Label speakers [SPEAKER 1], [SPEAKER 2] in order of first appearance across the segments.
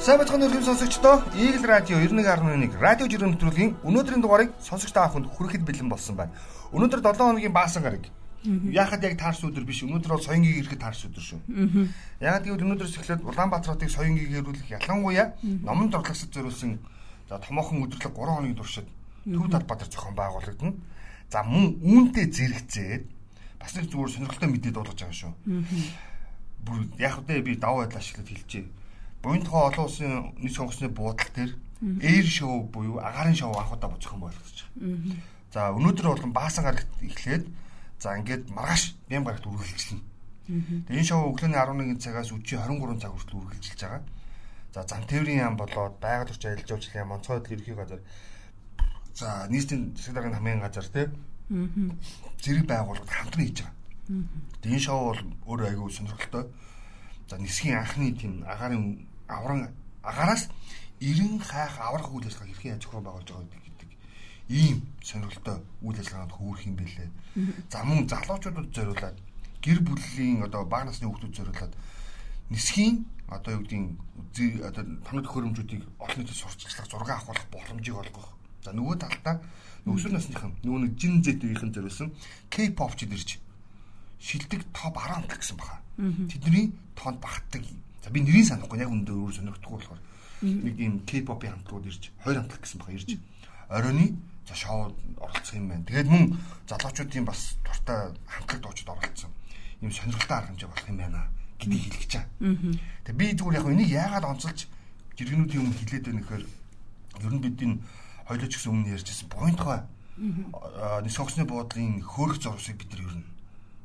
[SPEAKER 1] Сайн бацхан өргөм сонсогчдоо Eagle Radio 91.1 радио жирийн нэвтрүүлгийн өнөөдрийн дугаарыг сонсогч та бүхэнд хүрэхэд бэлэн болсон байна. Өнөөдөр 7 хоногийн баасан гараг. Яхад яг таарс өдөр биш. Өнөөдөр бол соёнгийн ирэхэд таарс өдөр шүү. Яг гэвэл өнөөдрөөс эхлээд Улаанбаатар хотыг соёнгийн ирүүлэх ялангуяа номонд орлогсод зориулсан за томоохон өдөрлөг 3 хоногийн туршид Төв талбатар зохион байгуулагдана. За мөн үүнтэй зэрэгцээд бас нэг зүгээр сонирхолтой мэдээ дуулгаж байгаа шүү. Бүр яг үдэ би даваа байдал ашиглаад хэлчихье Буянтгой олон улсын нийт сонгоцны буудал дээр эйр шоу буюу агаарын шоу анхудаа зохион байгуулагдаж байгаа. За өнөөдөр болон баасан гарагт эхлээд за ингээд маргааш бям гарагт үргэлжилнэ. Тэгээ энэ шоу өглөөний 11 цагаас өчигдөр 23 цаг хүртэл үргэлжилж байгаа. За зам тээврийн яам болоод байгаль орчин аялал жуулчлалын яам, онцгой хөдөл ерхий газар за нийтийн засаг даргын хамгийн газар те зэрэг байгууллагад хамтран хийж байгаа. Тэгээ энэ шоу бол өөрөө аягүй сонирхолтой. За нисхийн анхны тийм агаарын авран агаараас 90 хайх аврах үйл ажиллагаа хэрхэн яаж зохион байгуулж байгаа гэдэг ийм сонирхолтой үйл ажиллагаанд хөөрөх юм бэлээ. За мөн залуучуудад зориулаад гэр бүлийн одоо бага насны хүүхдүүд зориулаад нисхийн одоо юу гэдгийг одоо тоног төхөөрөмжүүдийг олон нийтэд сурталчлах зураг авах боломжийг олгох. За нөгөө талдаа өсвөр насныхан нөгөө нэг жин зэдвийн зориулсан K-pop-чд ирж шилдэг топ 10 гэсэн баха. Тэдний тоонд багтдаг За би нэрийг санахгүй. Яг өндөө өөр сонирхдаггүй болохоор. Нэг юм K-pop-ийн хамтлагууд ирж хоёр хамтлаг гэсэн баха ирж. Оройны за шоуд оролцох юм байна. Тэгээд мөн залуучуудын бас дуртай хамтлаг дуучид оролцсон. Ийм сонирхолтой арга хэмжээ болох юм байна гэдгийг хэлчихэж байгаа. Тэгээд би зүгээр яг энийг яагаад онцолж жиргэнүүдийн өмнө хилээд байна гэхээр ер нь бидний хоёлооч гэсэн өмнө ярьжсэн поинтгой нэг согсны буудлын хөөрөх зурсыг бид нар ер нь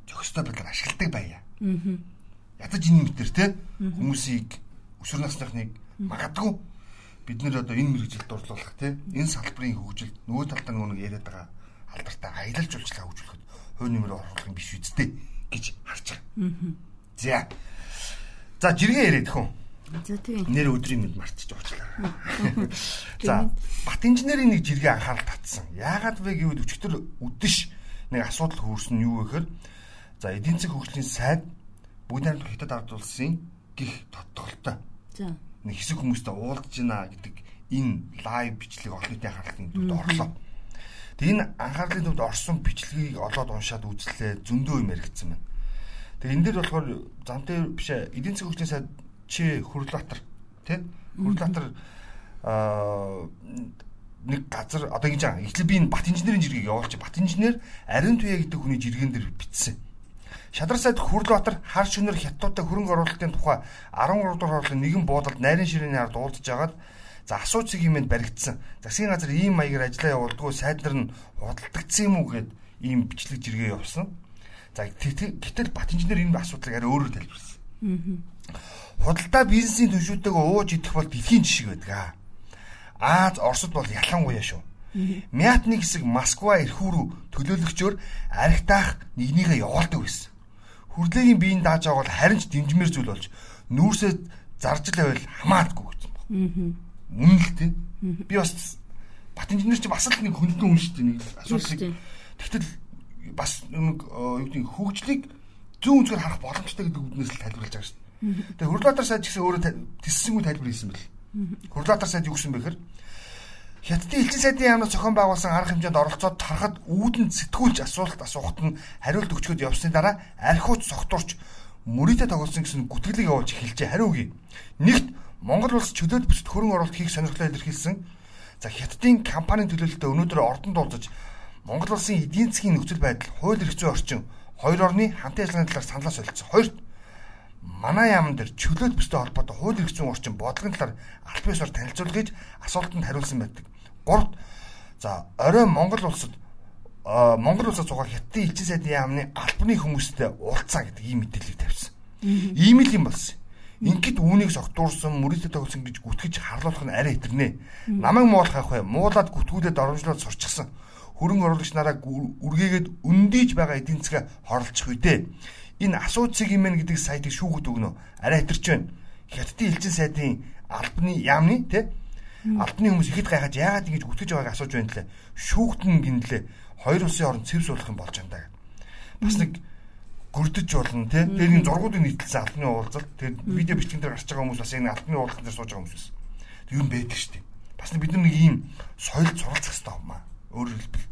[SPEAKER 1] зохистой байдлаар ашигладаг байя ядаж энэ мэтэр те хүмүүсийг өсвөр насныхныг магадгүй бид нэр одоо энэ мэрэгжилд орлуулах те энэ салбарын хөгжилд нөгөө талдаа нөгөө яриад байгаа алдартай аялал жуулчлал хөгжүүлэхэд хувь нэмэр оруулах юм биш үсттэй гэж харж байгаа. За. За жиргээ яриад хүн.
[SPEAKER 2] За тийм.
[SPEAKER 1] Нэр өдрийн мэд марчиж уучлаа. За бат инженерийн нэг жиргээ анхаарал татсан. Яагаад вэ гэвэл өчтөр үдэш нэг асуудал хөрсөн нь юу вэ гэхээр за эдийн засгийн хөгжлийн сайд бүгд найрамд хятад ард улсын гих тодтолтой. За. Нэг хэсэг хүмүүстэй уулзж байна гэдэг энэ лайв бичлэг олон нийтийн анхаарлын төвд орлоо. Тэгээ энэ анхаарлын төвд орсон бичлэгийг олоод уншаад үзлээ зөндөө юм яригдсан байна. Тэгээ энэ дээр болохоор замтай биш эдийн засгийн хөгжлийн сайд чи Хүрлбаатар тий Хүрлбаатар аа нэг газар одоо ингэж байгаа. Эхлээд би энэ бат инженерийн жиргэг явуулчих. Бат инженер Ариун Туяа гэдэг хүний жиргэн дээр бичсэн. Шадар сайд Хүрлбаатар хар шөнөр хятадтай хөрөнгө оруулалтын тухай 13 дугаар хорлын нэгэн буудалд найрын ширээний ард уулзж агаад за асууцыг юмэнд баригдсан. Засгийн газар ийм маягаар ажиллаа явуулдггүй сайд нар нь худалдагдсан юм уу гэд ийм бичлэг жиргээ явуулсан. За гэтэл бат инженер энэ асуудлыг арай өөрөөр тайлбарласан. Худалдаа бизнесийн төлшөөтэйг ууж идэх бол дэлхийн жишг байдаг. Аз Оросд бол ялангуяа шүү. Мятны хэсэг Москва эрхүү рүү төлөөлөгчөөр архитаах нэгнийгээ явуулдаг байсан хүрлээгийн биеийн дааж байгаа бол харин ч дэмжмээр зүйл болж нүүрсээ зарж л байвал хамаадаггүй гэсэн баг. Аа. Үнэн л тийм. Би бас бат инженер чи бас л нэг хөндлөн хүн шүү дээ нэг асуудлыг. Тэгтэл бас нэг юу гэдэг хөгжлийг зүүн үнцгээр харах боломжтой гэдэг үднээс л тайлбарлаж байгаа шүү дээ. Тэгээ Хурлаатар сайд гэсэн өөрөө тиссэнгүй тайлбар хийсэн бэл. Хурлаатар сайд юу гэсэн бэ гэхээр Хятадын элчин сайдын яамнаас зохион байгуулсан арга хэмжээнд оролцоод тарахад үүдэн сэтгүүлж асуулт асуухад нь хариулт өгчгöd явсны дараа архиуц согтурч мөрөдө тоглосон гэсэн гүтгэлийг явуулж эхэлжээ. Хариу өгье. Нэгт Монгол улс чөлөөт бүсэд хөрөнгө оруулалт хийх сонирхлоо илэрхийлсэн. За Хятадын компанийн төлөөлөлтөд өнөөдөр ордонд уулзаж Монгол улсын эдийн засгийн нөхцөл байдал, хууль эрх зүйн орчин, хоёр орны хамтын ажиллагааны талаар саналаа солилцсон. Хоёрт манай яамн дээр чөлөөт бүстэй холбоотой хууль эрх зүйн орчин бодлогын талаар аль биесээр танилцуулж асуултанд хариулсан байдаг. Гуравт за орой Монгол улсад Монгол улсад цугаа хятадын элчин сайдын яамны албаны хүмүүстэй уулзаа гэдэг ийм мэдээлэл тавьсан. Ийм л юм болсон. Ингээд үүнийг согтуурсан, мөрөдө тоглосон гэж гүтгэж харлуулах нь арай хэтэрнэ. Намайг муулах ах бай. Муулаад гүтгүүлээд оромжлоод сурчсан. Хөрөнгө оруулагч нараа үргээгээд өндийж байгаа эдийн засгаа хорлцох үедээ энэ асууцыг юм гэдэг сайтыг шүүгүүд өгнө. Арай хэтэрч байна. Хятадын элчин сайдын албаны яамны тий Алтны хүмүүс ихэд гайхаж яагаад ингэж үтгэж байгааг асууж байна лээ. Шүүхтэн гинлээ. Хоёр улсын хооронд цэвэр суулгах юм болж байна даа. Бас нэг гөрдөж болно тий. Тэр энэ зургуудыг нийтлсэн албаны уулзалт тэр видео бичлэгэн дээр гарч байгаа хүмүүс бас энэ албаны уулзалт дээр сууж байгаа хүмүүс байсан. Тэр юм байдаг шүү дээ. Бас бид нар нэг ийм соёл суралцах хэрэгтэй юм аа. Өөрөөр хэлбэл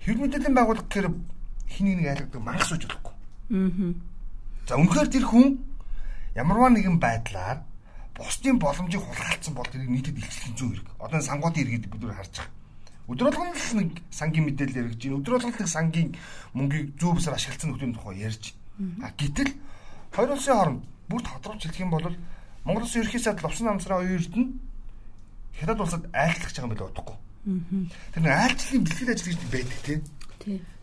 [SPEAKER 1] хэвлэл мэдээллийн байгууллага гэхээр хиний нэг айлгадаг мангас сууж болохгүй. Аа. За үнэхээр тэр хүн ямарваа нэгэн байдлаар бусдын боломжийг хулгайлцсан бол тэрийг нийтэд илчлэх зүйн хэрэг. Одоо сангуудын иргэд бид нар харж байгаа. Өдөр болгон л нэг сангийн мэдээлэл яригж байна. Өдөр болгон нэг сангийн мөнгийг зүү бусаар ашигласан нөтийн тухай ярьж. А гэтэл хоёр улсын хооронд бүр тодорхойлж хэлэх юм бол Монгол улсын ерхий сайд Ловсон намсраа хоёрт нь хятад улсад айлтлах байгаа юм билээ удахгүй. Тэр нэг айлчлалын бэлтгэл ажил гэж байдаг тийм.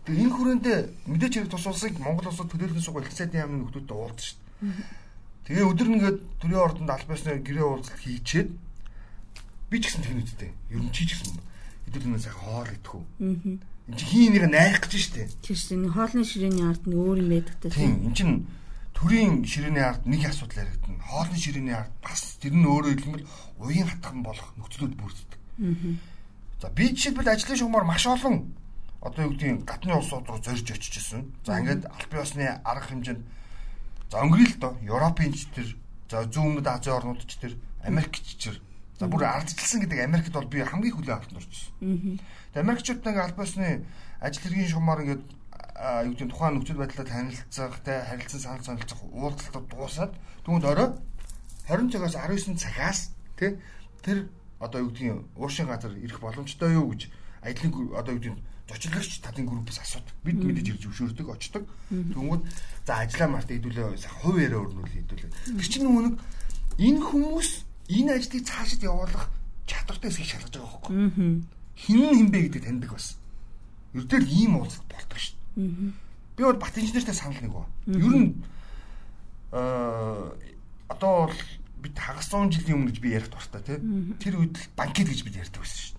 [SPEAKER 1] Тэгээ энэ хүрээндээ мэдээч хэрэг тус улсыг Монгол улсад төлөөлөх сугал их сайдын яамны нөхдүүдтэй уулзсан шүү дээ. Тэгээ өдөр нэгээд төрийн ордонд албасны гэрээ уулзалт хийчээд би ч гэсэн тэгнэдтэй. Ер нь чи ч гэсэн хэдүүлнээ сайхан хоол идэхүү. Аа. Энд чи хин нэг найрах гэж штэ.
[SPEAKER 2] Тийм шүү. Энэ хоолны ширээний ард нь өөр юм байдаг та.
[SPEAKER 1] Тийм. Энд чин төрийн ширээний ард нэг асуудал яригдана. Хоолны ширээний ард бас тэр нь өөрөө хэлбэл уян хатхан болох нөхцлүүд бүрддэг. Аа. За би жишээлбэл ажлын шугамар маш олон одоо юу гэдгийг гадны улсууд руу зорж очижсэн. За ингээд аль биесны арга хэмжээнд За өнгөрий л доо. Европын ч тэр за зүүн Азийн орнууд ч тэр Америкч тэр. За бүр ардчилсан гэдэг Америкт бол би хамгийн хүлээн авалт нурчсан. Тэгээ Америкчууд нэг албасны ажил хэргийн шугамар ингээд юу гэдэг тухайн нөхцөл байдлаа танилцах, тэ харилцан санал сонирхох уулзалтад дуусаад түүнд орой. 20 цагаас 19 цагаас тэ тэр одоо юу гэдгийг уушин газар ирэх боломжтой юу гэж ажлын одоо юу гэдэг зочилгогч талын группээс асуудаг. Бид мэдээж ирж өшөөрдөг, очдог. Тэнгүүд за ажиллаа март хэдүүлээ хувь яриа өрнүүл хэдүүлээ. Тэр чинь нөгөө нэг энэ хүмүүс энэ ажлыг цаашид явуулах чадвартай эсхийг шалгаж байгаа байхгүй. Хин хинбэ гэдэг таньдаг бас. Ердөө ийм уулзалт болдог шүү дээ. Би бол бат инженертэй санал нэг ба. Ер нь аа одоо бол бид хагас 100 жилийн өмнө гэж би ярих дуртай тий. Тэр үед л банкет гэж бид ярьдаг байсан шүү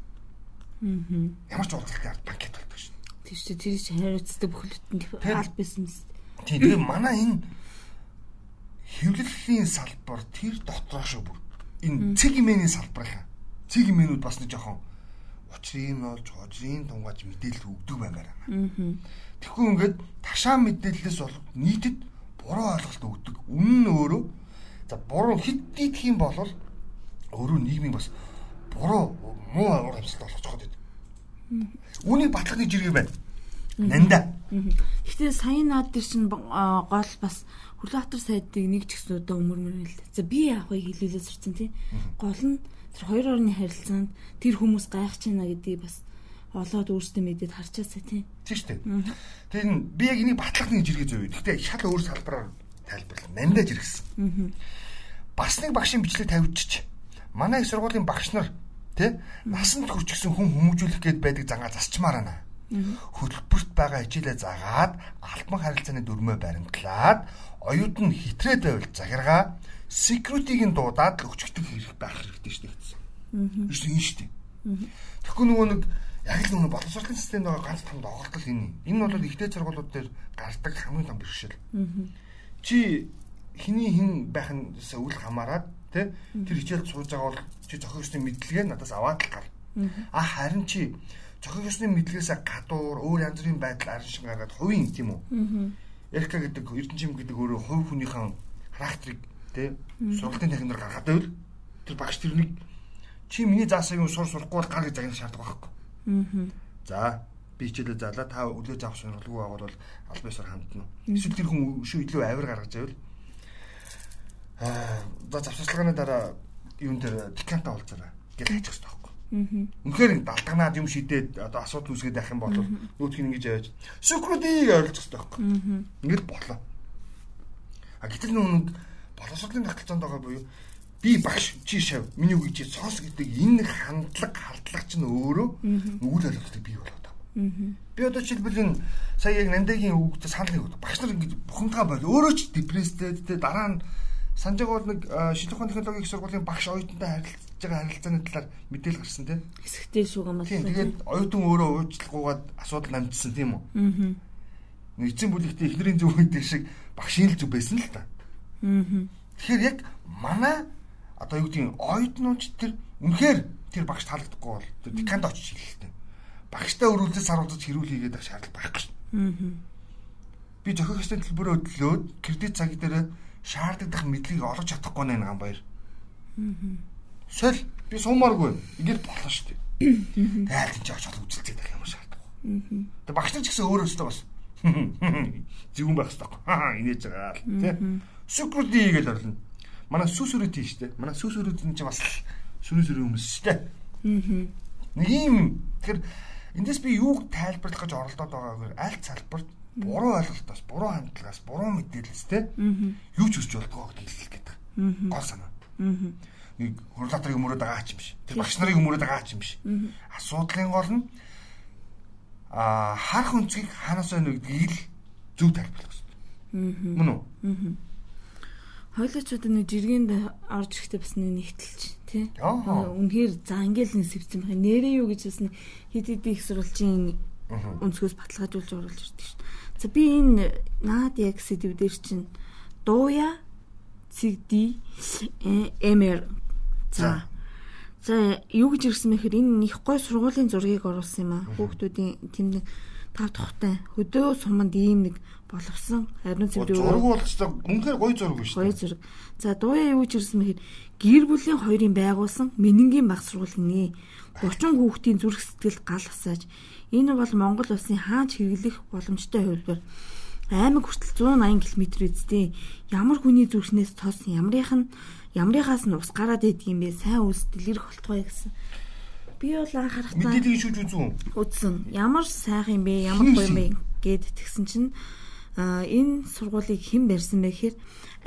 [SPEAKER 1] Ямар ч уулзалтын ард банкет болдог шин.
[SPEAKER 2] Тийм шүү. Тэр чинь хариуцдаг бүхэлдэн хаал байсан мэт.
[SPEAKER 1] Тийм. Тэгээ манай энэ хэвлэлийн салбар тэр дотроо шүү бүр. Энэ цэг имэний салбар хаа. Цэг имэнүүд бас нэг жоохон учрын болж хожрын тунгааж мэдээлэл өгдөг баймаар байна. Тэгэхгүй ингээд ташаа мэдээлэлээс бол нийтэд буруу ойлголт өгдөг. Үнэн нь өөрөө за буруу хэд дийдэх юм бол өөрөө нийгмийн бас буруу муу уур амьсгал болгож байгаа гэдэг. Үүнийг батлах нэг жиргээ байна. Нанда.
[SPEAKER 2] Гэтэ саяын наад дээр чинь гол бас Хүлээхтар сайдыг нэг ч гэсэн одоо өмөрмөр л. За би яахыг хэлүүлээ сурцсан тий. Гол нь тэр хоёр орны харилцаанд тэр хүмүүс гайхаж байна гэдгийг бас олоод өөрсдөө мэдээд харчаасаа тий.
[SPEAKER 1] Тийм шүү дээ. Тэр нь би яг энийг батлах нэг жиргээ зөв. Гэтэ шал өөр салбараар тайлбарлаа. Нандаж иргэсэн. Бас нэг багшийн бичлэг тавьчих. Манай их сургуулийн багш нар Тэ? Насанд хүрчихсэн хүн хүмүүжүүлэх гээд байдаг зангаа засчмаар байна. Хөтөлбөрт байгаа хичээлээ загаад альбан харилцааны дүрмөө баримтлаад оюут нь хитрээд байвал захиргаа security-г нь дуудаад өчгдөг хэрэг байх хэрэгтэй шүү дээ. Аа. Энэ шүү дээ. Тэгэхгүй нөгөө нэг яг л нөгөө боловсролын системд байгаа ганц том доголдол энэ. Энэ нь бол ихтэй сургуулиуд дээр гардаг хамгийн том бэрхшээл. Аа. Чи хиний хин байх нь үл хамааран Тэ? Тэр хичээлд сууж байгаа бол чи зохио ёсны мэдлэгээ надаас аваад л гар. А харин чи зохио ёсны мэдлэгээсээ гадуур өөр янз бүрийн байдал арин шиг гаргаад хувийн тийм үү? Эрка гэдэг эрдэнэчим гэдэг өөрөө хувь хүнийхэн характерыг тэ сургалтын техникээр гаргаад байвал тэр багш тэрнийг чи миний заасан юм сур сурахгүй бол гар гэж загнах шаардлагагүй байхгүй. За би хичээлээ заалаа та өглөө заах сонирхолгүй байгаад бол аль биесээр хандна. Эсвэл тэр хүн өшөө илүү авир гаргаж байвал аа за завсарчлагын дараа юун дээр деканта олзараа гэж хайчих хэрэгтэй байхгүй. Үнэхээр далтагнаад юм шидээд одоо асуудал үүсгээд байх юм бол нүүтх нь ингэж яаж сүкрүүдийг ойлгох хэрэгтэй байхгүй. Ингээд болоо. А гэтэл нүг боловсролын тогтолцоонд байгаа буюу би багш чи шав миний үг чи цоос гэдэг энэ хандлага хардлага чинь өөрөө үйл ойлголтыг бий болгоод байна. Би одоо жишээлбэл энэ сая яг Нандагийн үгтэй санал нэг багш нар ингэж бухимдгаа бол өөрөө ч депресстэй дараа нь санаж байгаа бол нэг шинжлэх ухааны технологийн их сургуулийн багш оюутантай харилцаж байгаа харилцааны талаар мэдээлэл гарсан тийм.
[SPEAKER 2] Хэсэгтэй шүүгэн
[SPEAKER 1] байна. Тийм тэгээд оюутан өөрөө уучлахгүйгээд асуудал намжсан тийм үү? Аа. Эцсийн бүлэгтээ эхнэрийн зөв гэдэг шиг багшийн л зөв байсан л та. Аа. Тэгэхээр яг манай одоо юу гэдгийг оюутнууд тэр үнэхээр тэр багш таалагдахгүй бол тэр деканд очиж хэлэлтэй. Багштай өрүүлдэл саруулж хэрүүл хийгээд байх шаардлага байхгүй шин. Аа. Би ёсны төлбөрөө өдлөөд кредит цаг дээр шаардлагатай мэдлэгийг олж чадахгүй нэ гам баяр. Соль би суумааргүй. Ингээд болно шүү дээ. Энэ жаач ол үзэлцээд байх юм шаардлагагүй. Тэгээ багш нар ч гэсэн өөрөөсөө бас зөвүүн байх хэрэгтэй. Инээж байгаа л тий. Сүкрүди гэж орлоо. Манай сүсүрүти шүү дээ. Манай сүсүрүти нь ч бас сүрэн сүрэн хүмүүс шүү дээ. Нэг юм тэгэхээр эндээс би юуг тайлбарлах гэж оролдоод байгаагаар аль салбарт буруу ойлголтоос, буруу хандлагаас, буруу мэдээлэлс те юу ч өсч болдгоо гэж хэлэх гээд байгаа. Гол санаа. Нэг хурлаатрыг өмөрөөд байгаа ч юм биш. Тэр багш нарыг өмөрөөд байгаа ч юм биш. Асуудлын гол нь а харах үнцгийг ханаас байна гэдгийг л зөв тайлбарлах хэрэгтэй. Мөн үү?
[SPEAKER 2] Хойлоочууд нэг жиргэнд орж ирэхдээ бас нэг нэгтэлж тий. Үнэхээр за ингээл нэг сэвцэн байх. Нэрээ юу гэж бас хэд хэд их сурвалжийн өнцгөөс баталгаажуулж оруулж ирдэг шүү. За би энэ наад яг сэдв дээр чинь дууя CD MR за. За. Юу гэж ирсэн мэхээр энэ их гой сургуулийн зургийг оруулсан юм аа. Хүүхдүүдийн тэнд тав тухтай хөдөө суманд ийм нэг боловсон харин
[SPEAKER 1] зураг зураг болгочтой үнэхээр гоё зураг биш
[SPEAKER 2] гоё зураг. За дууя юу ч ирсэн мэхээр гэр бүлийн хоёрын байгуулсан Менингийн баг сургуулийн 30 хүүхдийн зүрх сэтгэл гал асааж энэ бол Монгол улсын хаач хэрэглэх боломжтой хувилбар аймаг хүртэл 180 км үздэй ямар хүний зүрхнээс тос ямрынх нь ямрынхаас нь ус гараад идэг юм бэ? Сайн үс дэлгэрэх болтгой гэсэн. Би бол анхаарахтаа
[SPEAKER 1] мэдээлэл шүүж үзэн
[SPEAKER 2] үзсэн ямар сайхан юм бэ? Ямар гоё юм бэ гэд тэгсэн чинь энэ сургуулийг хэн барьсан бэ гэхээр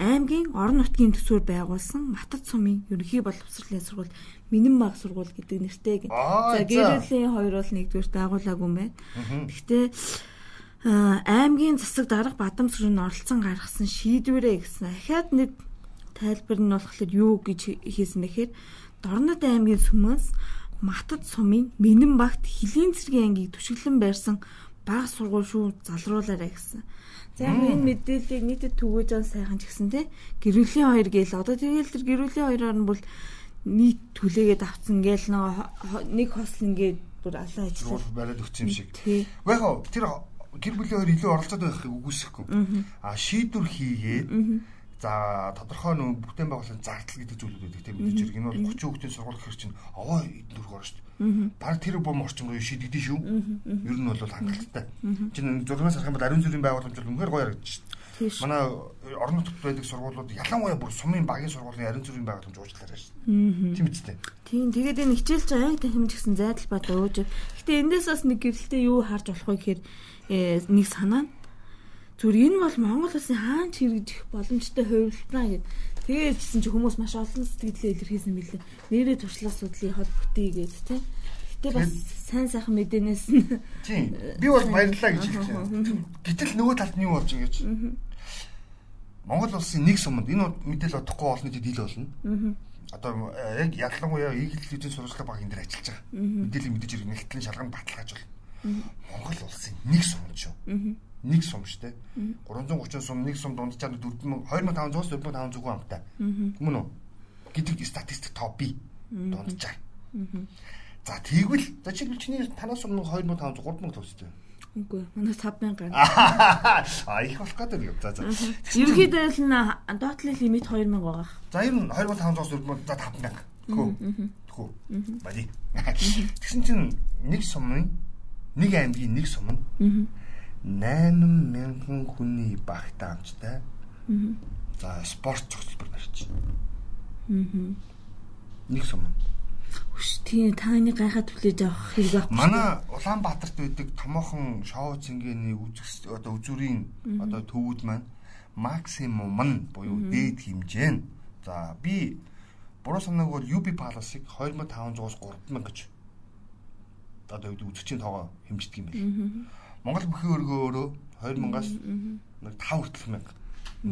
[SPEAKER 2] аймгийн орон нутгийн төсвөр байгуулсан Матад сумын ерөнхий боловсролын сургууль Минэн баг сургууль гэдэг нэртэй гин. За гэрээлийн хоёр бол нэгдүгээр байгуулаагүй юм байна. Гэхдээ аймгийн засаг дарга Бадамсрын оролцсон гаргасан шийдвэрээ гэсэн. Ахаад нэг тайлбар нь болохоор юу гэж хийсэн бэхээр Дорнод аймгийн сүмээс Матад сумын Минэн багт Хилийн цэргийн ангийг түшиглэн байрсан баг сургууль шүү залруулаарай гэсэн. За яг энэ мэдээллийг нийтэд түгээж он сайхан ч гэсэн тий. Гэрүүлийн хоёр гээл одоо тэгэл тэр гэрүүлийн хоёроор нь бол нийт түлээгээд авцсан гээл нэг хосл ингээд бүр алаа
[SPEAKER 1] ажиллах бариад өгсөн юм шиг. Яг тэр гэр бүлийн хоёр илүү оролцоод байхыг үгүйсэхгүй. А шийдвэр хийгээд За тодорхой нөө бүтээн байгуулалтын зардал гэдэг зүйлүүд байдаг тийм мэдээж хэрэг. Энэ бол 30 хүүхдийн сургууль гэхэр чинь овоо дөрөв орно шүү дээ. Бараг тэр бом орчин руу шийдэгдэн шүү. Ер нь бол хангалттай. Чинь зургаас харах юм бол ариун зүрийн байгууламж бол үнэхээр гоё харагдаж шүү. Манай орон нутгад байдаг сургуулиуд ялангуяа бүр сумын багийн сургуулийн ариун зүрийн байгууламж уучлаарай шүү. Тийм үстэй.
[SPEAKER 2] Тийм тэгээд энэ хичээлж байгаа анги тахимж гэсэн зайдал бат өөж. Гэтэ эндээс бас нэг гэрэлтэй юу харж болох вэ гэхээр э, нэг санаа нь Зүр энэ бол Монгол улсын хаанч хэрэгжих боломжтой хувилбараа гэд. Тэгээд чи хүмүүс маш олон сэтгэлээ илэрхийлсэн билээ. Нэрээ туршлага судлын холбогдъё гэд тий. Гэтэ бас сайн сайхан мэдээнээс нь
[SPEAKER 1] Тийм. Би бол баярлалаа гэж хэлж байна. Гэтэл нөгөө талд нь юу болж ингэж. Монгол улсын нэг суманд энэ мэдээлэл одохгүй олон нийтэд ил болно. Одоо яг ялангуяа ийгэл хэдийн сурвалжлага баг энэ дээр ажиллаж байгаа. Мэдээлэл мэдээж ирэх нэгтлэн шалган баталгааж бол. Монгол улсын нэг суманд шүү нэг сум штэ 330 сум нэг сум дунджаар 4000 2500-аас 4500 хүн амтай. Мөн үү? гэдэг статистик тоо би дунджаар. За тэгвэл за чи чиний танаас өмнө 2500 3000 төгсдөө.
[SPEAKER 2] Үгүй манай 5000 гар.
[SPEAKER 1] А их болох гэдэг юм. За за.
[SPEAKER 2] Ерөнхийдөө л доотлын лимит 2000 байгаа.
[SPEAKER 1] За ер нь 2500-аас 4000 за 5000. Хөө. Хөө. Бади. Тэгсэн чинь нэг сумын нэг аймгийн нэг сум нь 8000 хүний багтаа амжтай. Аа. За спорт цогцлбор барьж байна. Аа. Нэг сум.
[SPEAKER 2] Үш тийм тааны гайхаад хүлээж авах хэрэг байхгүй.
[SPEAKER 1] Манай Улаанбаатарт байдаг томоохон шоу цэнгэний үзэс одоо үзүүрийн одоо төвүүд маань максимум нь буюу дээд хэмжээ нь. За би буруу санааг бол UB Palace-ыг 2500-аас 3000 гэж одоо үзэгчийн тоогоо хэмждэг юм байна. Монгол бүхий өргөө өөрөө 2000-аас нэг 5 хүртэл мянга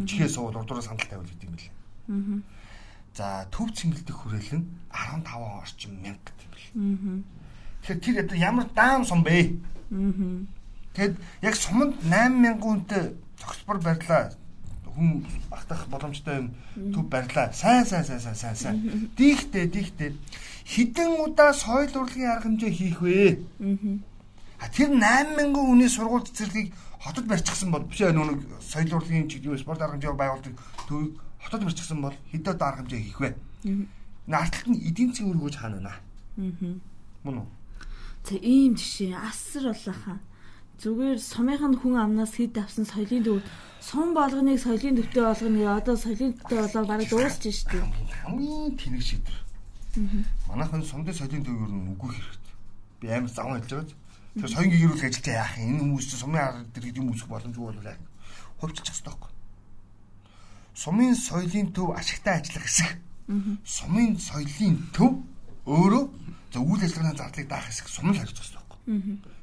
[SPEAKER 1] чихээ суул урдуураас хандлт тавил гэдэг юм билээ. За төв цэнгэлдэх хүрээлэн 15 орчим мянга билээ. Тэгэхээр тэр одоо ямар даам сум бэ? Тэгэд яг суманд 8000 хүнтэй зохицбор барьлаа хүн багтах боломжтой юм төв барьлаа. Сайн сайн сайн сайн сайн сайн. Дийхтэй дийхтэй хідэн удаа соёл урлагийн арга хэмжээ хийх вэ? Тэр 8000 хүний сургууль цэцэрлэгийг хотод барьчихсан бол биш нүг соёл урлагийн чиг юу спорт арга хэмжээ байгуулдаг төвийг хотод барьчихсан бол хэдэн арга хэмжээ хийх вэ? Наарталт нь эдийн засгийн үр хөвж хаана байна? Аа. Мөн үү?
[SPEAKER 2] За ийм жишээ асар болоохан. Зүгээр сумынхан хүн амнаас хэд авсан соёлын төв сум болгоныг соёлын төвтэй болгоно одоо соёлын төвтэй болоод бараг дуусч штеп.
[SPEAKER 1] Хамгийн тэнэг шийдвэр. Манайхан сумдын соёлын төв юу нүггүй хэрэгтэй. Би амар заван хэлж байгаа. Тэгэхээр соёлын гэрүүл ажиллаж яах юм? Энэ хүмүүс чинь сумын арга дээр гэдэг юм үүсэх боломжгүй бол яах? Хувьчилчих хэрэгтэй байхгүй. Сумын соёлын төв ашигтай ажиллах хэсэг. Сумын соёлын төв өөрөө за үйл ажиллагааны зардлыг даах хэсэг сум л хариуцах хэрэгтэй байхгүй.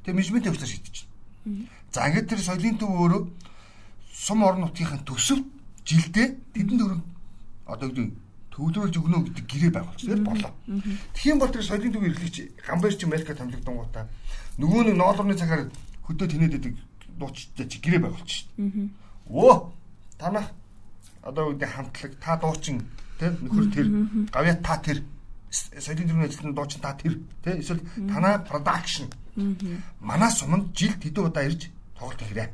[SPEAKER 1] Тэгээ менежментийн хвчлаар шийдэж байна. За ингээд тэр соёлын төв өөрөө сум орон нутгийн төсөв жилдээ тэдэн төгрөг одоо гэдэг төвлөрүүлж өгнө гэдэг гэрээ байгуулж тэгэл болоо. Тэгхийн бол тэр соёлын төв эрхлэгч гамбайрч Америка томилогдсон гутаа нөгөө нэг ноолорны цагаар хөдөө тэнээд идэг дуучтай чи гэрээ байгуулж шин. Өө танах одоо үгүй хамтлаг та дуучин тэр нөхөр тэр гавья та тэр. Соёлын төрний ажилтны дуучин та тэр тий эсвэл танаа production. Манай суманд жилд хэдэн удаа ирж тоглолт хийрээ.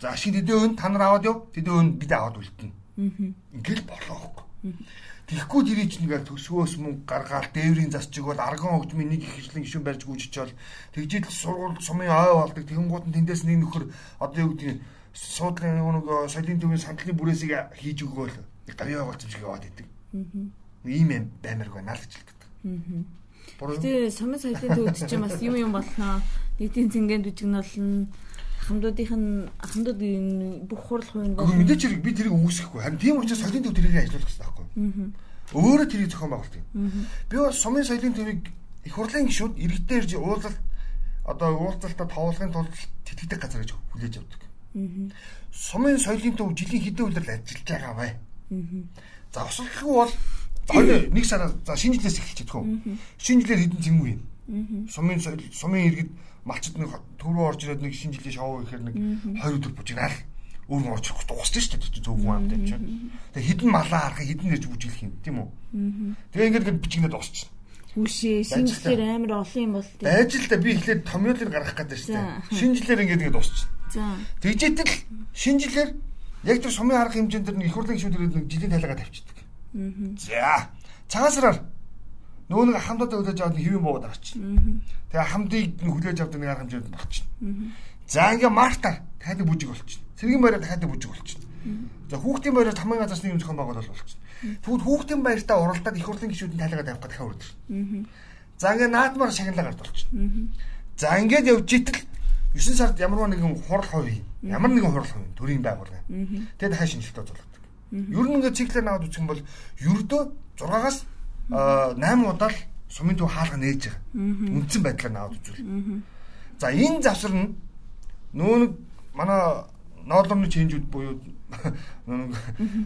[SPEAKER 1] За ашиг тэдэн өн та нар аваад яв? Тэдэн өн бид аваад үлдэнэ. Ингээл болоо. Тэгэхгүй тэрий чинь ингээд төсвөөс мөнгө гаргаал дээврийн засчиг бол арган хөгжмийн нэг их хишлэн гişүн барьж гүйчичээл тэгжил сургууль сумын ой болдог тэгэнгუут нь тэндээс нэг нөхөр одоо юу гэдгийг суудлын нэг соёлын төвийн сандлын бүрээсийг хийж өгөөл гавьяа болчих шиг яваад идэг. Ийм юм баймарг байна л гэж хэлдэг.
[SPEAKER 2] Тэгээ сумын соёлын төвд чинь бас юм юм болноо. Нийтийн цэнгэнд үжигн болно ахмадуудынх нь ахмадууд бүх хурал хувийн
[SPEAKER 1] гол мэдээч хэрэг би тэрийг үүсэхгүй харин тийм учраас соёлын төв тэрийг ажиллуулах хэрэгтэй байхгүй. Өөрөө тэрийг зохион байгуулт юм. Би бас сумын соёлын төвийг их хурлын гишүүд иргэдээр ирж уулзалт одоо уулзалтаа тоолохын тулд тэтгэдэг газар гэж хүлээж авдаг. Сумын соёлын төв жилийн хэдэн үйлрэл ажиллаж байгаа бай. За усалгүй бол нэг сар за шинэ жилээс чадах уу? Шинэ жилээр хэдэн зэм үе. Сумын сумын иргэд малчд нэг төв рүү орж ирээд нэг шинэ жилийн шоу ихээр нэг 20 өдөр бужигнаал өөр нь орчих дуусна шүү дээ зөвхөн амт юм чинь. Тэгээ хідэн малаа харах хідэн нэрж бүжиглэх юм тийм үү? Тэгээ ингээд бичигнээд дуусчихна.
[SPEAKER 2] Хүшээ шинжилгээр амар олон юм бол
[SPEAKER 1] тийм. Байж л да би эхлээд томьёолыг гаргах гэдэг шүү дээ. Шинжилгээр ингээд ингээд дуусчихна. За. Тэгжээтэл шинжилгээр яг тэр сумын арга хэмжээнд дэр их хурлын гишүүд ирээд нэг жилийн тайлгаа тавьчихдаг. За. Цагаасраар нөгөө нэг хамтдаа хүлээж аваад хэвэн буугаад авчихна. Тэгээ хамтыг хүлээж авдаг нэг арга хэмжээнд багчна. За ингээ мартаар дахиад бүжиг болчихно. Сэргийн байраа дахиад бүжиг болчихно. За хүүхдийн байраа тамгийн газраас нэг юм зохион байгуулалт болчихно. Тэгвэл хүүхдийн байртаа уралдаад их хурлын гишүүдийн тайлгаа тавих гэдэг үрдэрнэ. За ингээ наадмаар шагналаа гард болчихно. За ингээд явж итэл 9 сард ямар нэгэн хурал хувь ямар нэгэн хурал хувь төрийн байгууллага. Тэгээ дахиад шинжилгээ зулгадаг. Ер нь ингээ циклээр наваад үчих юм бол ердөө 6-аас 8 удаа л сумын төв хаалга нээж байгаа. Үндсэн байдлаар наваад үзүүл. За энэ завсар нь нэг манай ноолорны ченжүүд буюу нэг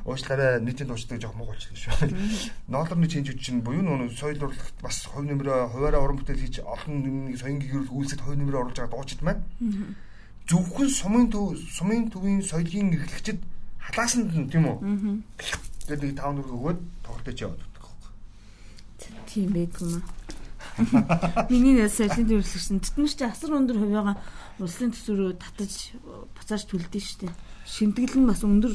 [SPEAKER 1] уучлаарай нийтийн туучдаг жоох могуулч гэж байна. Ноолорны ченжүүд чинь буюу нөө соёл урлагт бас хувь нэмрээ хуваараа уран бүтээл хийж олон нэг соёлын гэрүүл үйлсэд хувь нэмрээ оруулж байгаа дуучид маань зөвхөн сумын төв сумын төвийн соёлын эрхлэгчид халаасанд нь тийм үү? гэдэг тав нүрг өгөөд тоглолтож яваад
[SPEAKER 2] Тийм байдгүй маа. Миний нэг соёлын төвлөрсөн. Тэтгэмж чи асар өндөр хувьяага улсын төсвөрөө татаж буцааж төлдөө штэ. Шимтгэл нь бас өндөр.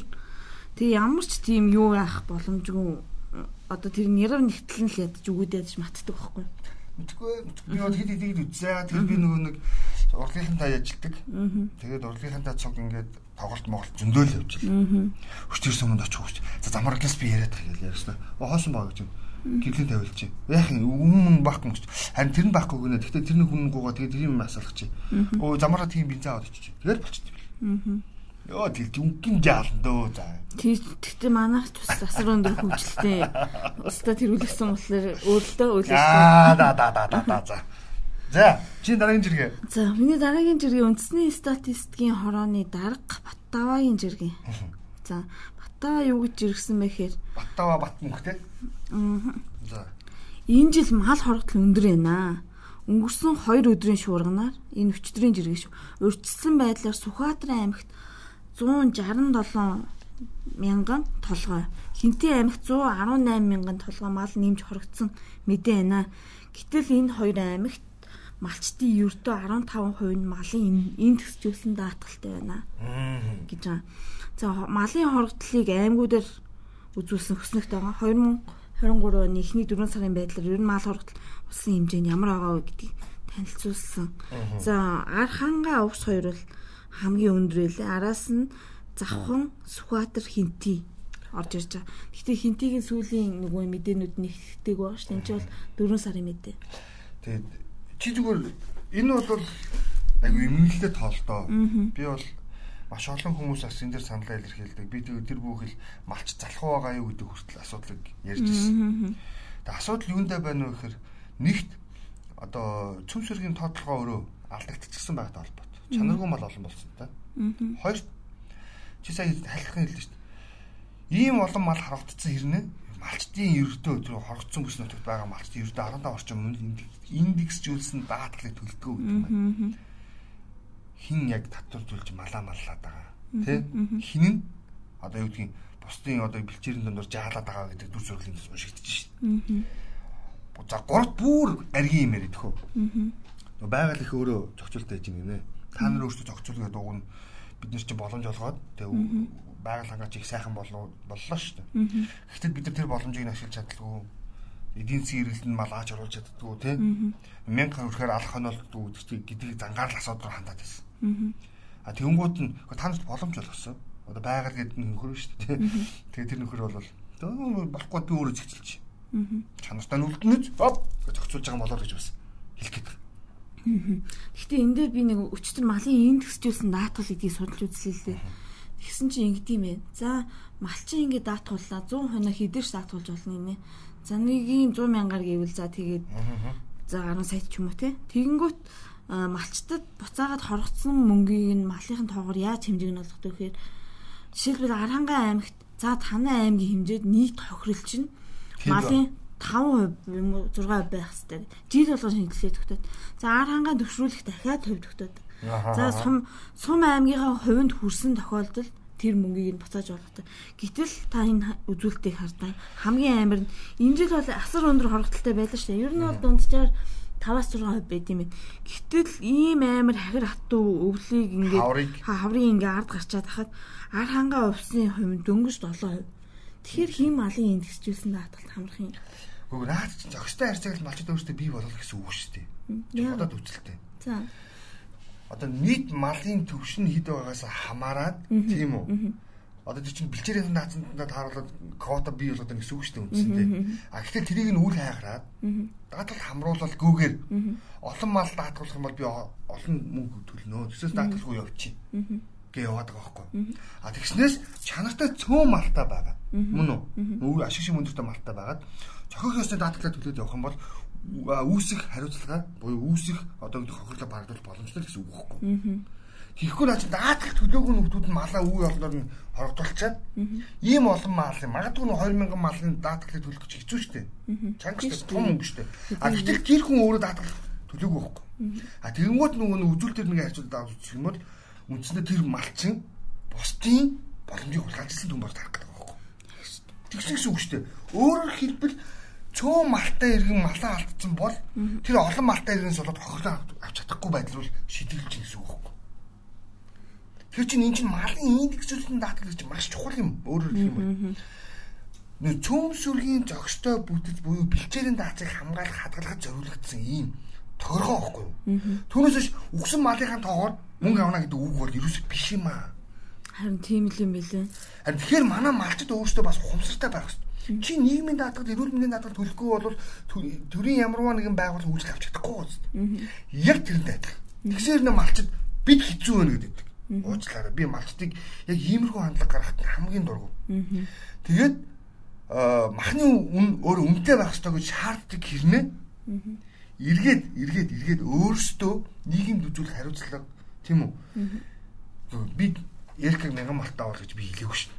[SPEAKER 2] Тэгээ ямар ч тийм юу яах боломжгүй. Одоо тэр нэрв нэгтэл нь л ядаж өгөөд ядаж матдаг байхгүй.
[SPEAKER 1] Мэдгүй би бол хэд хэд үзээ. Тэр би нөгөө нэг урлагийнхантай ажилладаг. Тэгээд урлагийнхантай цог ингээд тоглолт моголт зөндөөл явж байна. Өчтөр суманд очих хүч. За замарглаас би яриад байгаа гэж ярьсан. Хоосон баг гэж гэрлэн тавиулж чинь. Яах юм өмнө байхгүй гэж. Харин тэр нь байхгүй гэнэ. Гэхдээ тэрний хүн гуугаа тэгээ тэр юм асуулах чинь. Өө замаараа тийм бензин аваад очиж. Тэгэл болчихсон. Йоо тэгэл дүнгийн жаалан дөө за.
[SPEAKER 2] Тэгтээ манайх ч бас асар өндөр хөгжилтэй. Устаа тэрүүлсэн болохоор өөрлөлтөө өөлөж.
[SPEAKER 1] Аа да да да да да за. За, чи дараагийн жиргээ.
[SPEAKER 2] За, миний дараагийн жиргээ үндэсний статистикийн хорооны дарга Баттавагийн жиргээ. За, Баттава юу гэж жиргсэн бэ гэхээр
[SPEAKER 1] Баттава бат мөнх те. Аа. За.
[SPEAKER 2] Энэ жил мал хорогдол өндөр байна. Өнгөрсөн 2 өдрийн шуурганаар энэ өчтөрийн жиргэж урьдчилсан байдлаар Сүхбаатарын аймагт 167 мянган толгой, Хинтээ аймагт 118 мянган толгой мал нэмж хорогдсон мэдээ байна. Гэтэл энэ хоёр аймагт малчтын ердөө 15% нь малын энд төсжүүлсэн даатгалтай байна гэж байгаа. За малын хорогдлыг аймагуудаар үзүүлсэн хөснөгт байгаа. 2023 оны эхний 4 сарын байдлаар ер нь мал хорогдол улсын хэмжээнд ямар байгаа вэ гэдгийг танилцуулсан. За Арханга увс хоёр бол хамгийн өндрөлээ. Араас нь Завхан, Сүхбаатар, Хинти орж ирж байгаа. Гэхдээ Хинтигийн сүүлийн нөгөө мэдээнүүд нэгтгэдэг байгаа шүү. Энд чинь бол 4 сарын мэдээ.
[SPEAKER 1] Тэгээд чи зүгээр энэ бол айгу эмнэлтэд тоолдоо. Би бол маш олон хүмүүс бас энэ дэр саналаа илэрхийлдэг. Би тэгээд тэр бүхэл малч залах байгаа юу гэдэг хүртэл асуудлыг ярьж ирсэн. Тэгээд асуудал юундаа байна вэ гэхээр нэгт одоо цөм сэргийн тоотлогоо өөрөө алдагдчихсан байгаад холбоот. Чанаргүй мал олон болсон та. Хоёр чи сая хайлтхан хэллээ шүү дээ. Ийм олон мал харагдсан хэрнээ малчтын ердөө тэр хоргоцсон бүс нутагт байгаа малчтын ердөө 15 орчим индексжүүлсэн даатгалыг төлдөг гэдэг юм. Хин яг татваржуулж малаа маллаад байгаа. Тэ? Хин нь одоо юу гэдгийг бусдын одоо бэлчээрийн дондор жаалаад байгаа гэдэг дүр зургийн төс уншигдчих шин. За гурт бүр аргийн юм яриад хөө. Аа. Байгаль их өөрөө зохицуултаа хийж гинэ. Та нар өөрсдөө зохицуулгаа дугна бид нар чинь боломж олгоод тэгээ байгаль хангаач их сайхан боллоо боллоо шүү дээ. Гэхдээ бид нар тэр боломжийг ашиглаж чадлаггүй. Эдийн засгийн эргэлтэнд мал ааж оруулж чаддгүй тий. Мянга өрхөөр алах хонолдгүй гэдгийг зангаар л асуудал хандаад байсан. А тэгэнгүүт нь та нарт боломж олгосон. Одоо байгаль гэдэг нөхөр шүү дээ. Тэгээ тэр нөхөр бол болохгүй би өөрөө зэгцэлж. Чанартай нүлдэнэз оп зохицуулж байгаа болоо гэж бас хэлэх гээд.
[SPEAKER 2] Гэхдээ энэ дээр би нэг өчтөр малын энд төсчүүлсэн даатгал гэдгийг судалж үзлээ лээ. Тэгсэн чинь ингэдэм бэ. За малчин ингэ даатгууллаа 100 хоноо хэдэрч даатгуулж болно нэ. За нэгийн 100 мянгаар гэвэл за тэгээд за 10 сая ч юм уу те. Тэгэнгүүт малчтад буцаагаад хоргоцсон мөнгийг нь малынхын тоогоор яаж хэмжээг нь олох вэ гэхээр жишээлбэл Арангаа аймагт за танай аймгийн хэмжээд нийт тохирол чинь малын 5% юм уу 6% байх хэрэгтэй. Жил болгон шинжилгээ тогтоод. За ар хангаа төвшрүүлэх дахиад хувь тогтоод. За сум сум аймгийнхаа хувьд хүрсэн тохиолдолд тэр мөнгийг нь буцааж болгодог. Гэтэл та энэ үзүүлэлтийг хардаа хамгийн амар нь энэ жил бол асар өндөр хорогдолтой байлаа шүү дээ. Ер нь бол дунджаар 5-6% байд юм байна. Гэтэл ийм амар хахир хатуу өвлийг ингээд хаврын ингээд ард гарчаад хахад ар хангаа увсын хувь дөнгөж 7%. Тэгэхээр хим малын индексжүүлсэн даатгалт хамрах юм.
[SPEAKER 1] Гэхдээ наад чинь зохистой харьцаагт малчд өөртөө бий болгох гэсэн үг шүү дээ. Одоо төвчлөлтэй. За. Одоо нийт малын төвшин хэд байгаагаас хамаарат тийм үү? Одоо тэр чинь бэлчээрийн наацтанд тааруулаад квота бий болгоод гэсэн үг шүү дээ үндсэндээ. А гэхдээ тэрийг нь үл хайхраад даатгал хамруулаад гүүгээр олон мал даатгуулах юм бол би олон мөнгө төлнө. Тэсээс даатгалгүй явчих гээ яваад байгаа байхгүй. А тэгснээс чанартай цөөн малтай байгаа. Мөн үү? Ашиг шиг өндөртэй малтай байгаад зохиох ёсны даатгалаа төлөөд явах юм бол үүсэх хариуцлага буюу үүсэх одоо гэдэг хохирлоо багдуулах боломжтой гэсэн үг байхгүй. Тэгэхгүй наач даатгал төлөөгүй нөхдүүд нь малаа үе олноор нь хорогдуулчаад ийм олон мал юм. Магадгүй нь 2000 малын даатгалыг төлөх гэж хэцүү шттэ. Чанга шттэ том мөнгө шттэ. А гэтэл тэр хүн өөрөө даатгал төлөөгүй байхгүй. А тэгэнгүүт нөгөө нь үзүүл төр нэг харьцуулт авч үзэх юм бол үндсэндээ тэр малчин бусдын боломжийг хулгайлжсэн дүн бор тарах гэдэг байхгүй. Тэгсэн гэсэн үг шүү дээ. Өөрөөр хэлбэл цөөн малтай иргэн малаа алдсан бол тэр олон малтай иргэн сулаад хохирлоо авч чадахгүй байдал бол шийдэлж гэсэн үг байхгүй. Тэр чинь энэ чинь малын индексэлтэн даатгал гэж маш чухал юм. Өөрөөр хэлбэл нөө цөм сүргийн зохистой бүтэц буюу бэлчээрийн даацыг хамгаалах хадгалахад зориулагдсан ийм торгоо байхгүй юу. Түүнээс үгсэн малынхаа тоогоор мөнгө авна гэдэг үг бол ерөөсөө биш юм аа.
[SPEAKER 2] Харин тийм л юм билээ.
[SPEAKER 1] Харин тэгэхээр манай малчд өөрсдөө бас ухамсартай байх хэрэгтэй. Чи нийгмийн даатгал, эрүүл мэндийн даатгал төлөхгүй бол төрийн ямарваа нэгэн байгууллага үйлчлэл авч чадахгүй гоц. Яг тэрнтэй адилхан. Тэгсээр нэ малчд бид хэцүү байна гэдэг. Уучлаарай. Би малчдыг яг иймэрхүү хандлага гаргахад хамгийн дургу. Тэгээд махны үн өөр үнэтэй байх ёстой гэж шаарддаг хэрнээ. Эргээд эргээд эргээд өөрсдөө нийгэмд үзүүлэх хариуцлага Тийм үү? Би Эркэг мянган мартаа бол гэж би хэлээгүй шин.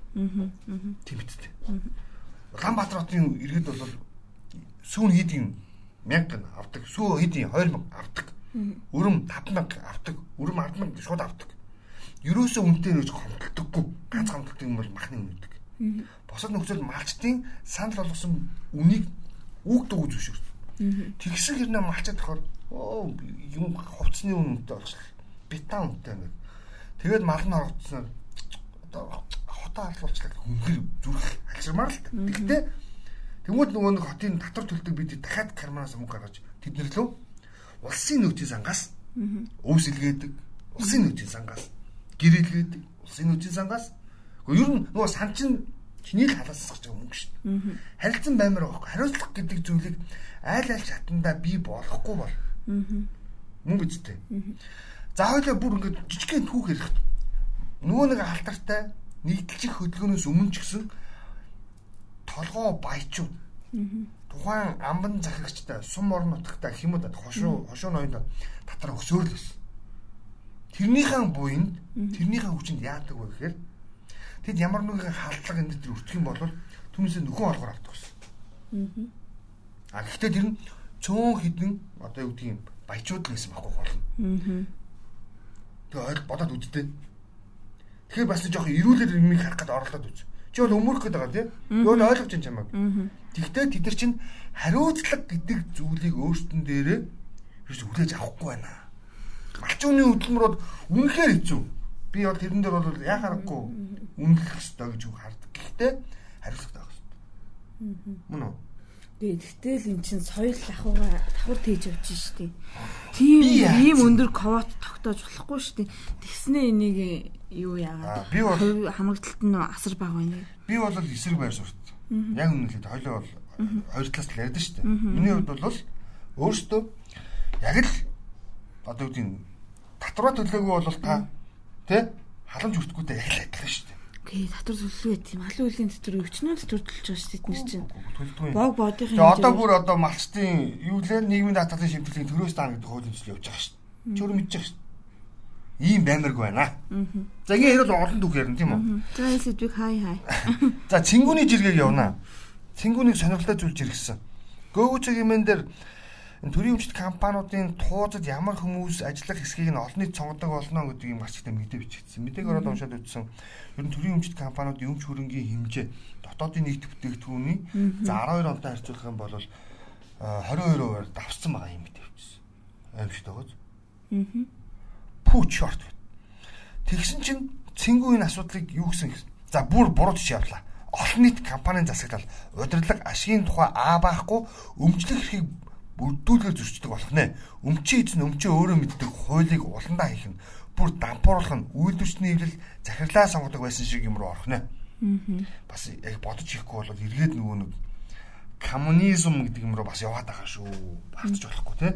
[SPEAKER 1] Тийм үстэй. Улаанбаатар хотын иргэд бол сүүн хийдийн 1000 авдаг, сүү хийдийн 2000 авдаг. Өрөм 5000 авдаг, өрөм 10000 шууд авдаг. Ерөөсөө үнэтэй нэж хомдолдоггүй. Ганц хомдолдог юм бол махны үн үүдэг. Босод нөхцөл малчтын санал болгосон үнийг үг дууг зөвшөөрч. Тэгсэн хэрнээ малчаад тохоор оо юм хувцсны үнэтэй болчихлоо. Битаа үнэтэй нэг. Тэгээд мал нь орогдсон. Одоо хотоо алуулчлаа хөнгөр зүрх алчирмаар л. Тэгтээ Тэнгүүд нөгөө нэг хотын татвар төлдөг бид дахиад карманаас мөнгө гаргаж тэднэр лөө улсын нөөцийн сангаас өвс илгээдэг. Улсын нөөцийн сангаас гэр илгээдэг. Улсын нөөцийн сангаас. Ер нь нөгөө сан чин чиний л халаасгаж байгаа мөнгө шүү. Харилцан баймар байхгүй. Хариуцлага гэдэг зүйлийг айл айл шатандаа би болохгүй бол. Мөнгө үстэй. За хоёлаа бүр ингээд жижигхэн түүх ярих. Нөгөө нэг алтартай нэгдэлчих хөдөлгөөнөөс өмнө ч гэсэн толгоо баячууд тухайн амбан захирагчтай сум орон нутагтай хэмэд хошуу хошуу ноёнд татар өсөөр л байсан. Тэрнийхэн буйнд тэрнийхэн хүчинд яадаг вэ гэхээр тэд ямар нэгэн халдлага энэ төр өртөх юм бол түүнээсээ нөхөн олгоор авдаг гэсэн. А гэхдээ тэр нь цөөн хідэн одоо юу гэдгийг баячууд л байсан байхгүй болно. Тэгээ ойл бодоод үзтээ. Тэгэхээр бас жоох ирүүлэр юмыг харах гээд оролдоод үз. Чи бол өмөрөх гээд байгаа тийм. Юу ойлгож чинь чамаг. Тэгвэл тэд нар чинь хариуцлага гэдэг зүйлийг өөртөн дээрээ биш хүлээж авахгүй байна. Малчууны хөдөлмөрөд үнэхээр хэцүү. Би бол тэрэн дээр бол яхаарахгүй үнэлэх хэрэгтэй гэж үг хардаг. Гэхдээ хариуцлага авах хэрэгтэй. Мөн үү?
[SPEAKER 2] Гэхдээ л эн чинь соёл ахуйгаа давхар тээж явж штий. Тийм ийм өндөр квот тогтоож болохгүй штий. Тэгснээ энийг юу яагаад
[SPEAKER 1] би бол
[SPEAKER 2] хамгаалталт нь асар бага байна.
[SPEAKER 1] Би бол эсрэг байр сурт. Яг үнэлээд хоёлоо бол хоёр талаас л яриад штий. Миний хувьд бол өөртөө яг л одоо гэдэг татвараа төлөөгүй бол та тий халамж өртгүйтэй яг л адилхан шүү дээ.
[SPEAKER 2] Окей, татвар төлөв тийм алуу үлийн татвар өвчнөө татвар төлж байгаа шүү дээ чинь. Бог бодгийн
[SPEAKER 1] Тэгээ одоо бүр одоо малчтын юу лээ нийгмийн даатгалын шимтгэлийн төрөөс даана гэдэг хуулийн төсөл явж байгаа шүү дээ. Өөрөө мэдж байгаа шүү дээ. Ийм баймаргүй байна. За ингэ хэрэг олон дүүх ярина тийм үү?
[SPEAKER 2] За энэ сэдвийг хай хай.
[SPEAKER 1] За цэнгүүний жиргэг явна. Цэнгүүнийг сонирхолтой зүйлж иргэсэн. Гөөгөөч гэмэн дээр төрийн өмчт компаниудын туузад ямар хүмүүс ажиллах хэсгийг нь олонний цонгодог болно гэдэг юм гарчтай мэдээ бичигдсэн. Мэдээг ороод уншаад үзсэн. Ер нь төрийн өмчт компаниуд өмч хөрөнгийн хэмжээ дотоодын нийт бүтээгдэхүүний за 12 онтой харьцуулах юм бол 22%-аар давссан байгаа юм мэдээ бичсэн. Аимшигт байгааз. Аа. Пүү чорт. Тэгсэн чинь цэнгүү энэ асуудлыг юу гэсэн за бүр буруу тийш явлаа олон нийт компанийн засаглал удирдлага ашигын тухай аа байхгүй өмчлөх эрхийг бүрдүүлгээр зөрчдөг болох нэ. Өмчийн эзэн өмчөө өөрөө мэддэг хуулийг уландаа хийх нь бүр дампууруулах нь үйлдвэрчний хэвлэл захирлаа сонгодог байсан шиг юм руу орох нэ. Бас яг бодож ихгүй бол эргээд нөгөө нэг коммунизм гэдэг юм руу бас яваад байгаа шүү. Багтаж болохгүй те.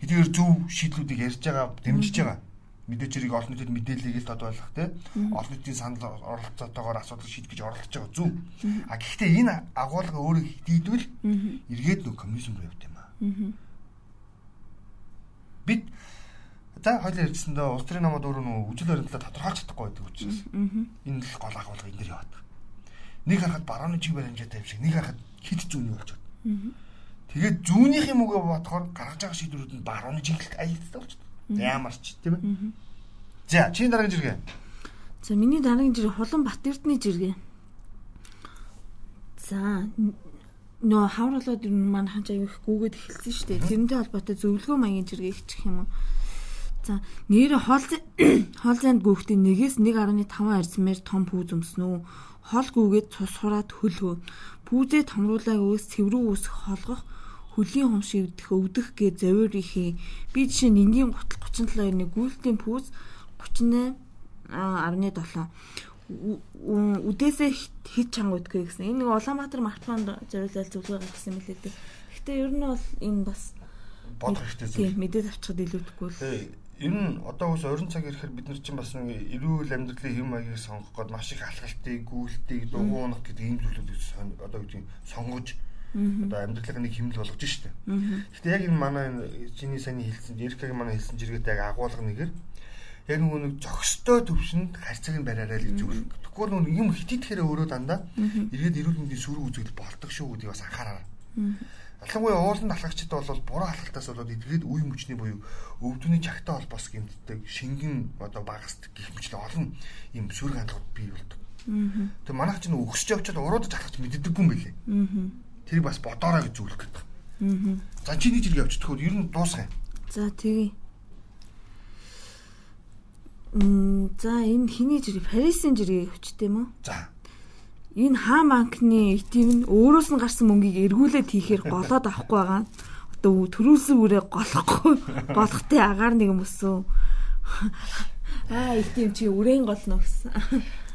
[SPEAKER 1] Хэдийгээр зөв шийдлүүдийг ярьж байгаа, дэмжиж байгаа мэдээж хэрэг олон нийтэд мэдээллийг л тод байлгах те олон нийтийн санал оролцоотойгоор асуудал шийдэх гэж оролдож байгаа зүв. А гэхдээ энэ агуулга өөрөө хийдвэл эргээд нөх коммунизм руу явд юм Бид за хоёул ярьжсэндээ улс төрийн намууд өөрөө нөгөө үжил баримтлаа тодорхойлж чадахгүй байдаг учраас энэ л гол агуулга энэ дэр яваад. Нэг харахад барууны чиг баримжаатай юм шиг нэг харахад хит зүүнний болчиход. Тэгээд зүүнийхээ мөгөө бодохоор гаргаж байгаа шийдвэрүүд нь барууны чиглэлд аялддаг болчиход. Ямар ч тийм ээ. За чиний дараагийн жиргээ.
[SPEAKER 2] За миний дараагийн жиргээ Хулан Батэрдны жиргээ. За нөө хавруулаад ер нь манайхан ч аяг их гүгээд эхэлсэн шүү дээ. Тэрнтэй холбоотой зөвлөгөө маягийн жиргээ хийчих юм уу? За нэр хоол хоолзанд гүөхтийн нэгээс 1.5 арзмаар том пүүз өмснөө. Хол гүгээд цус хураад хөлгөө. Пүүзээ томруулаа өөс цэврүү үсэх холгох хөлийн хум шивдэх өвдөх гэ завир ихээ. Би жишээ нь энгийн гутал 37-ны гүйлтийн пүүз 38 17 үдээсээ хит чангуудгүй гэсэн. Энэ нэг Улаанбаатар мартманд зориулаад зөвлөгөө гаргасан юм лээ. Гэхдээ ер нь бол энэ бас
[SPEAKER 1] бодох хэрэгтэй зүйл.
[SPEAKER 2] Тийм мэдээд авчихад илүүдэхгүй л.
[SPEAKER 1] Ер нь одоо ус орон цаг ирэхээр бид нар чинь бас нэг эрүүл амьдралын хэм маягийг сонгох гээд маш их алхалтыг, гүйлтийг, дугуунах гэдэг ийм зүйлүүдийг одоо гэдэг сонгож одоо амьдралын нэг хэмнэл болгож штэ. Гэхдээ яг энэ манай чиний саний хэлсэн, Эрикагийн манай хэлсэн жиргэт яг агуулга нэгээр яг нөгөө нэг зөкстой төвшөнд харьцааг нь бариарай л гэж үг. Тэгэхгүй нөгөө юм хитэтгэхээр өөрөө дандаа эргээд эрүүл мэндийн сүрэг үзэгдэл болдог шүү гэдгийг бас анхаараа. Ялангуяа ууланд алхагчид бол буруу алхалтаас болоод эдгээд үе мөчний буюу өвдөний чагтай холбоос гэмтдэг шингэн одоо багасдаг гэх мэтлээ олон юм сүрэг хандлагууд бий болдог. Тэг манайх ч нэг өгсөж явчаад уруудаж алхаж мэддэггүй юм билэ. Тэр бас бодоорой гэж зөвлөх гэдэг. За чи нэг жиргээ явчихдаг хөө ер нь дуусгая.
[SPEAKER 2] За тэгье. За энэ хиний жирэг Парисын жиргээ хүчтэй юм уу?
[SPEAKER 1] За.
[SPEAKER 2] Энэ хаан банкны этим нь өөрөөс нь гарсан мөнгийг эргүүлээд хийхээр голоод авахгүй байгаа. Одоо төрүүлсэн үрээ голохгүй голохтой агаар нэг юм өсөө. Аа этим чи үрээн голно гэсэн.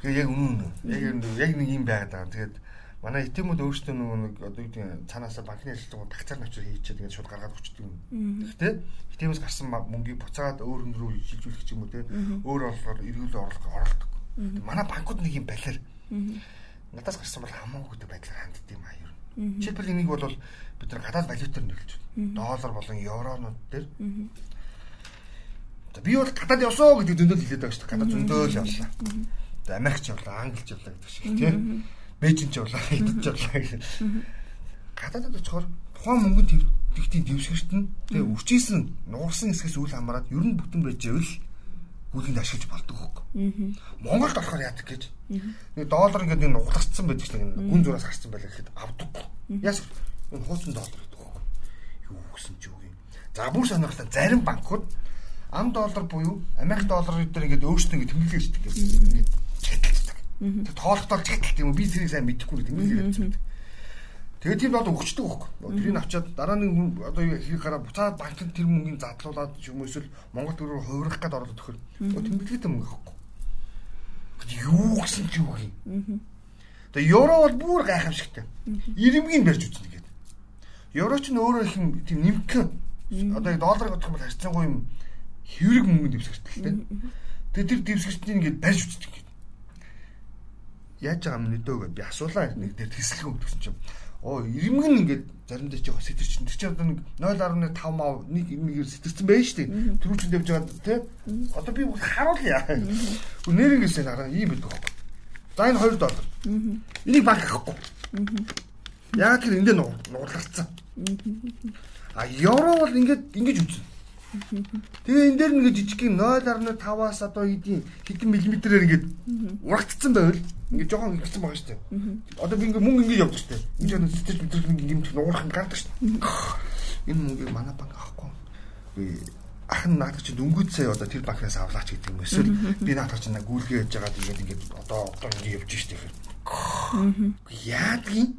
[SPEAKER 1] Яг үнэн. Яг яг нэг юм байгаад байгаа. Тэгээд манай этимүүд өөрсдөө нөгөө нэг одоо юу гэдэг цаанаасаа банкны ажилтнууд тагцаар навчаар хийчихээд ингээд шууд гаргаад өчтдөг юм. Гэтэ этимээс гарсан мөнгийг буцаад өөр хүн рүү шилжүүлэх ч юм уу те өөр орлогоор эргүүлээ орлого оролдог. Манай банкуд нэг юм балер. Надаас гарсан бол хамаагүй гэдэг байдлаар ханддаг юм аа нь. Жишээлбэл энийг бол бид нар гадаад валютаар нөлж байна. Доллар болон евронууд дээр. За би бол гадаад явсоо гэдэг зөндөл хэлээд байгаа шүү дээ. Гадаад зөндөл явлаа. За Америкч явлаа, Англич явлаа гэдэг шиг тийм Бээжин ч явлаа, хэдэж явлаа гэх. Гадаадд очихоор тухайн мөнгөнд тэгтийн дэвсгэрт нь тэгээ өвчээсэн нуурсан хэсгээс үл хамааран ер нь бүтэн байж ивэл гүлэнд ашиглаж болдог хөөг. Монголд болохоор яадаг гэж. Нэг доллар ингээд нэг нугалцсан байдаг чинь гүн зураас гарсан байлаа гэхэд авдаг. Яас энэ хуучин доллар гэдэг хөөг. Юу гэсэн ч үг юм. За бүр сонирхолтой зарим банкуд ам доллар буюу Америк доллар дээр ингээд өөрсдөө ингээд тэмдэглэж ирдэг ингээд Тэр тоолтол чаталт юм уу би тэрийг сайн мэдэхгүй тэмдэглэж ирдэг. Тэгээд тийм бол өгчдөг байхгүй. Тэрийг авчаад дараа нэг хүн одоо хийх гараа буцаад банкнд тэр мөнгөний задлуулаад юм эсвэл Монгол төгрөгөөр хувирах гээд ороод өгөхөр. Тэмдэглэдэг мөнгө авахгүй. Юу гэсэн ч юу юм. Тэгээ евро бол бүр гайхамшигтай. Ирэмгийг барьж үзнэ гэдэг. Евро ч нөөрөө их юм тийм нэмгэн одоо долларыг бодох юм бол харьцангуй юм хэврэг мөнгөнд дэвсгэртэй. Тэгээ тэр дэвсгэртнийг ингээд барьж үзнэ гэдэг. Яаж байгаа юм нэдөө гэж би асуулаа нэг дээр тэслэхэн өгсөн чинь Оо, ирэмг нь ингээд заримдаа жоох сэтэрчин. Тэр чинь одоо нэг 0.5 мав нэг нэгээр сэтэрсэн байж штий. Төрүүчөнд явж байгаа тий. Одоо би харуулъя. Нэр ингэсэн хараа ийм байдаг хөө. За энэ 2 доллар. Энийг банк авахгүй. Яг тэр эндээ нуурларцсан. А евро бол ингээд ингэж үзнэ. Тэгээ энэ дээр нэг жижиг 0.5-аас одоо хэдийн хэдэн миллиметрээр ингээд урагдцсан байвал Ингээ жоохон ингэсэн байгаа шүү дээ. Одоо би ингээ мөнгө ингээ явдаг шүү дээ. Ингээ нэг сэтгэл мэдрэл ингээ юм нуурах юм гардаг шүү дээ. Энэ мөнгийг манай банк авахгүй. Би ах нь наадах чинь дөнгөж сая одоо тэр банкнаас авлаач гэдэг юм эсвэл би наадах чинь гүйлгээ яж байгаа тэгээд ингээ одоо одоо ингээ явж штэ гэхээр. Яадгийн?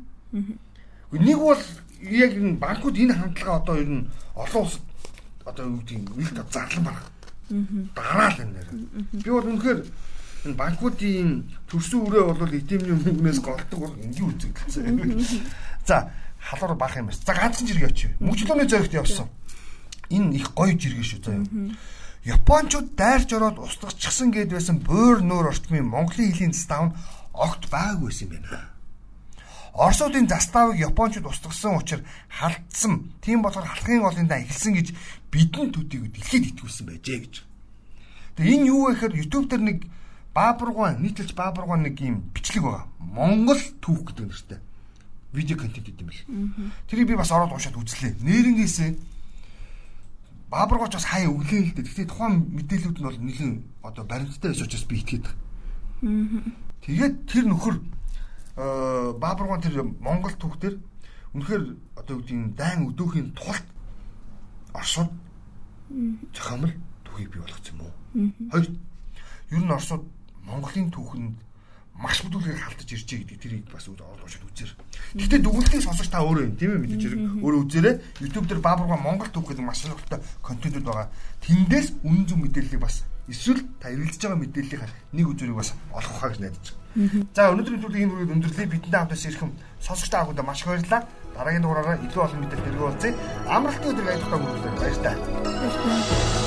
[SPEAKER 1] Нэг бол яг энэ банкуд энэ хандлага одоо ер нь олон улсад одоо юу гэдэг юм их зарлан барах. Дараа л энэ нэр. Би бол үнэхээр энэ банкуудын төрсөн үрээ бол эдемний мөнгнөөс голдог энгийн үзэгдэлсэн. За халуур баах юм байна. За ганцхан жиргээ очив. Мөчлөөний зоригт явсан. Энэ их гоё жиргээ шүү заяа. Япончууд дайрч ороод устгацчихсан гэд байсан буур нөр орчмын Монголын хилийн застав нь огт байгаагүй байсан юм байна. Оросуудын заставыг Япончууд устгасан учраас халдсан. Тийм болохоор халахын олондоо эхэлсэн гэж бидэн төдийг дэлхийд итгүүлсэн байжээ гэж. Тэгээ энэ юу вэ гэхээр YouTube дээр нэг Баабургуан нийтэлж Баабургуан нэг юм бичлэг байгаа. Монгол түүх гэдэг нэртэй. Видео контент гэдэг юм бэл. Тэрийг би бас ороод уншаад үзлээ. Нэрнгээсээ Баабургууч бас хаяа өглөө л дээ. Гэхдээ тухайн мэдээлүүд нь бол нэлээд одоо баримттай байж учраас би итгээд. Тэгээд тэр нөхөр Баабургуан тэр Монгол түүх дээр үнэхээр одоо юу гэдэг дайн өдөөхийн тулд Оросууд зохиомл түүхийг бий болгосон юм уу? Хоёр ер нь Оросууд Монголын түүхэнд маш бүдүүлгээр халтаж ирж байгаа гэдэг тэрийг бас оруулж үзээр. Гэхдээ дүгнэлтийг сонсож та өөрөө юм тийм ээ мэдээж хэрэг өөрөө үзээрэй. YouTube дээр Баабурга Монгол түүх гэдэг маш сонирхолтой контентууд байгаа. Тэндээс үнэн зөв мэдээллийг бас эсвэл та эргэлдэж байгаа мэдээллийг нэг үзүүрийг бас олох хаа гэж найдаж байна. За өнөөдрийн төлөв энэ үрийг өндөрлөе. Бидний хамтаас ирхэн сонсогч та бүхэнд маш их баярлалаа. Дараагийн дугаараараа илүү олон мэдээлэл болцъя. Амралтын өдрийг аядлахаа хүргэлээ. Баярлалаа.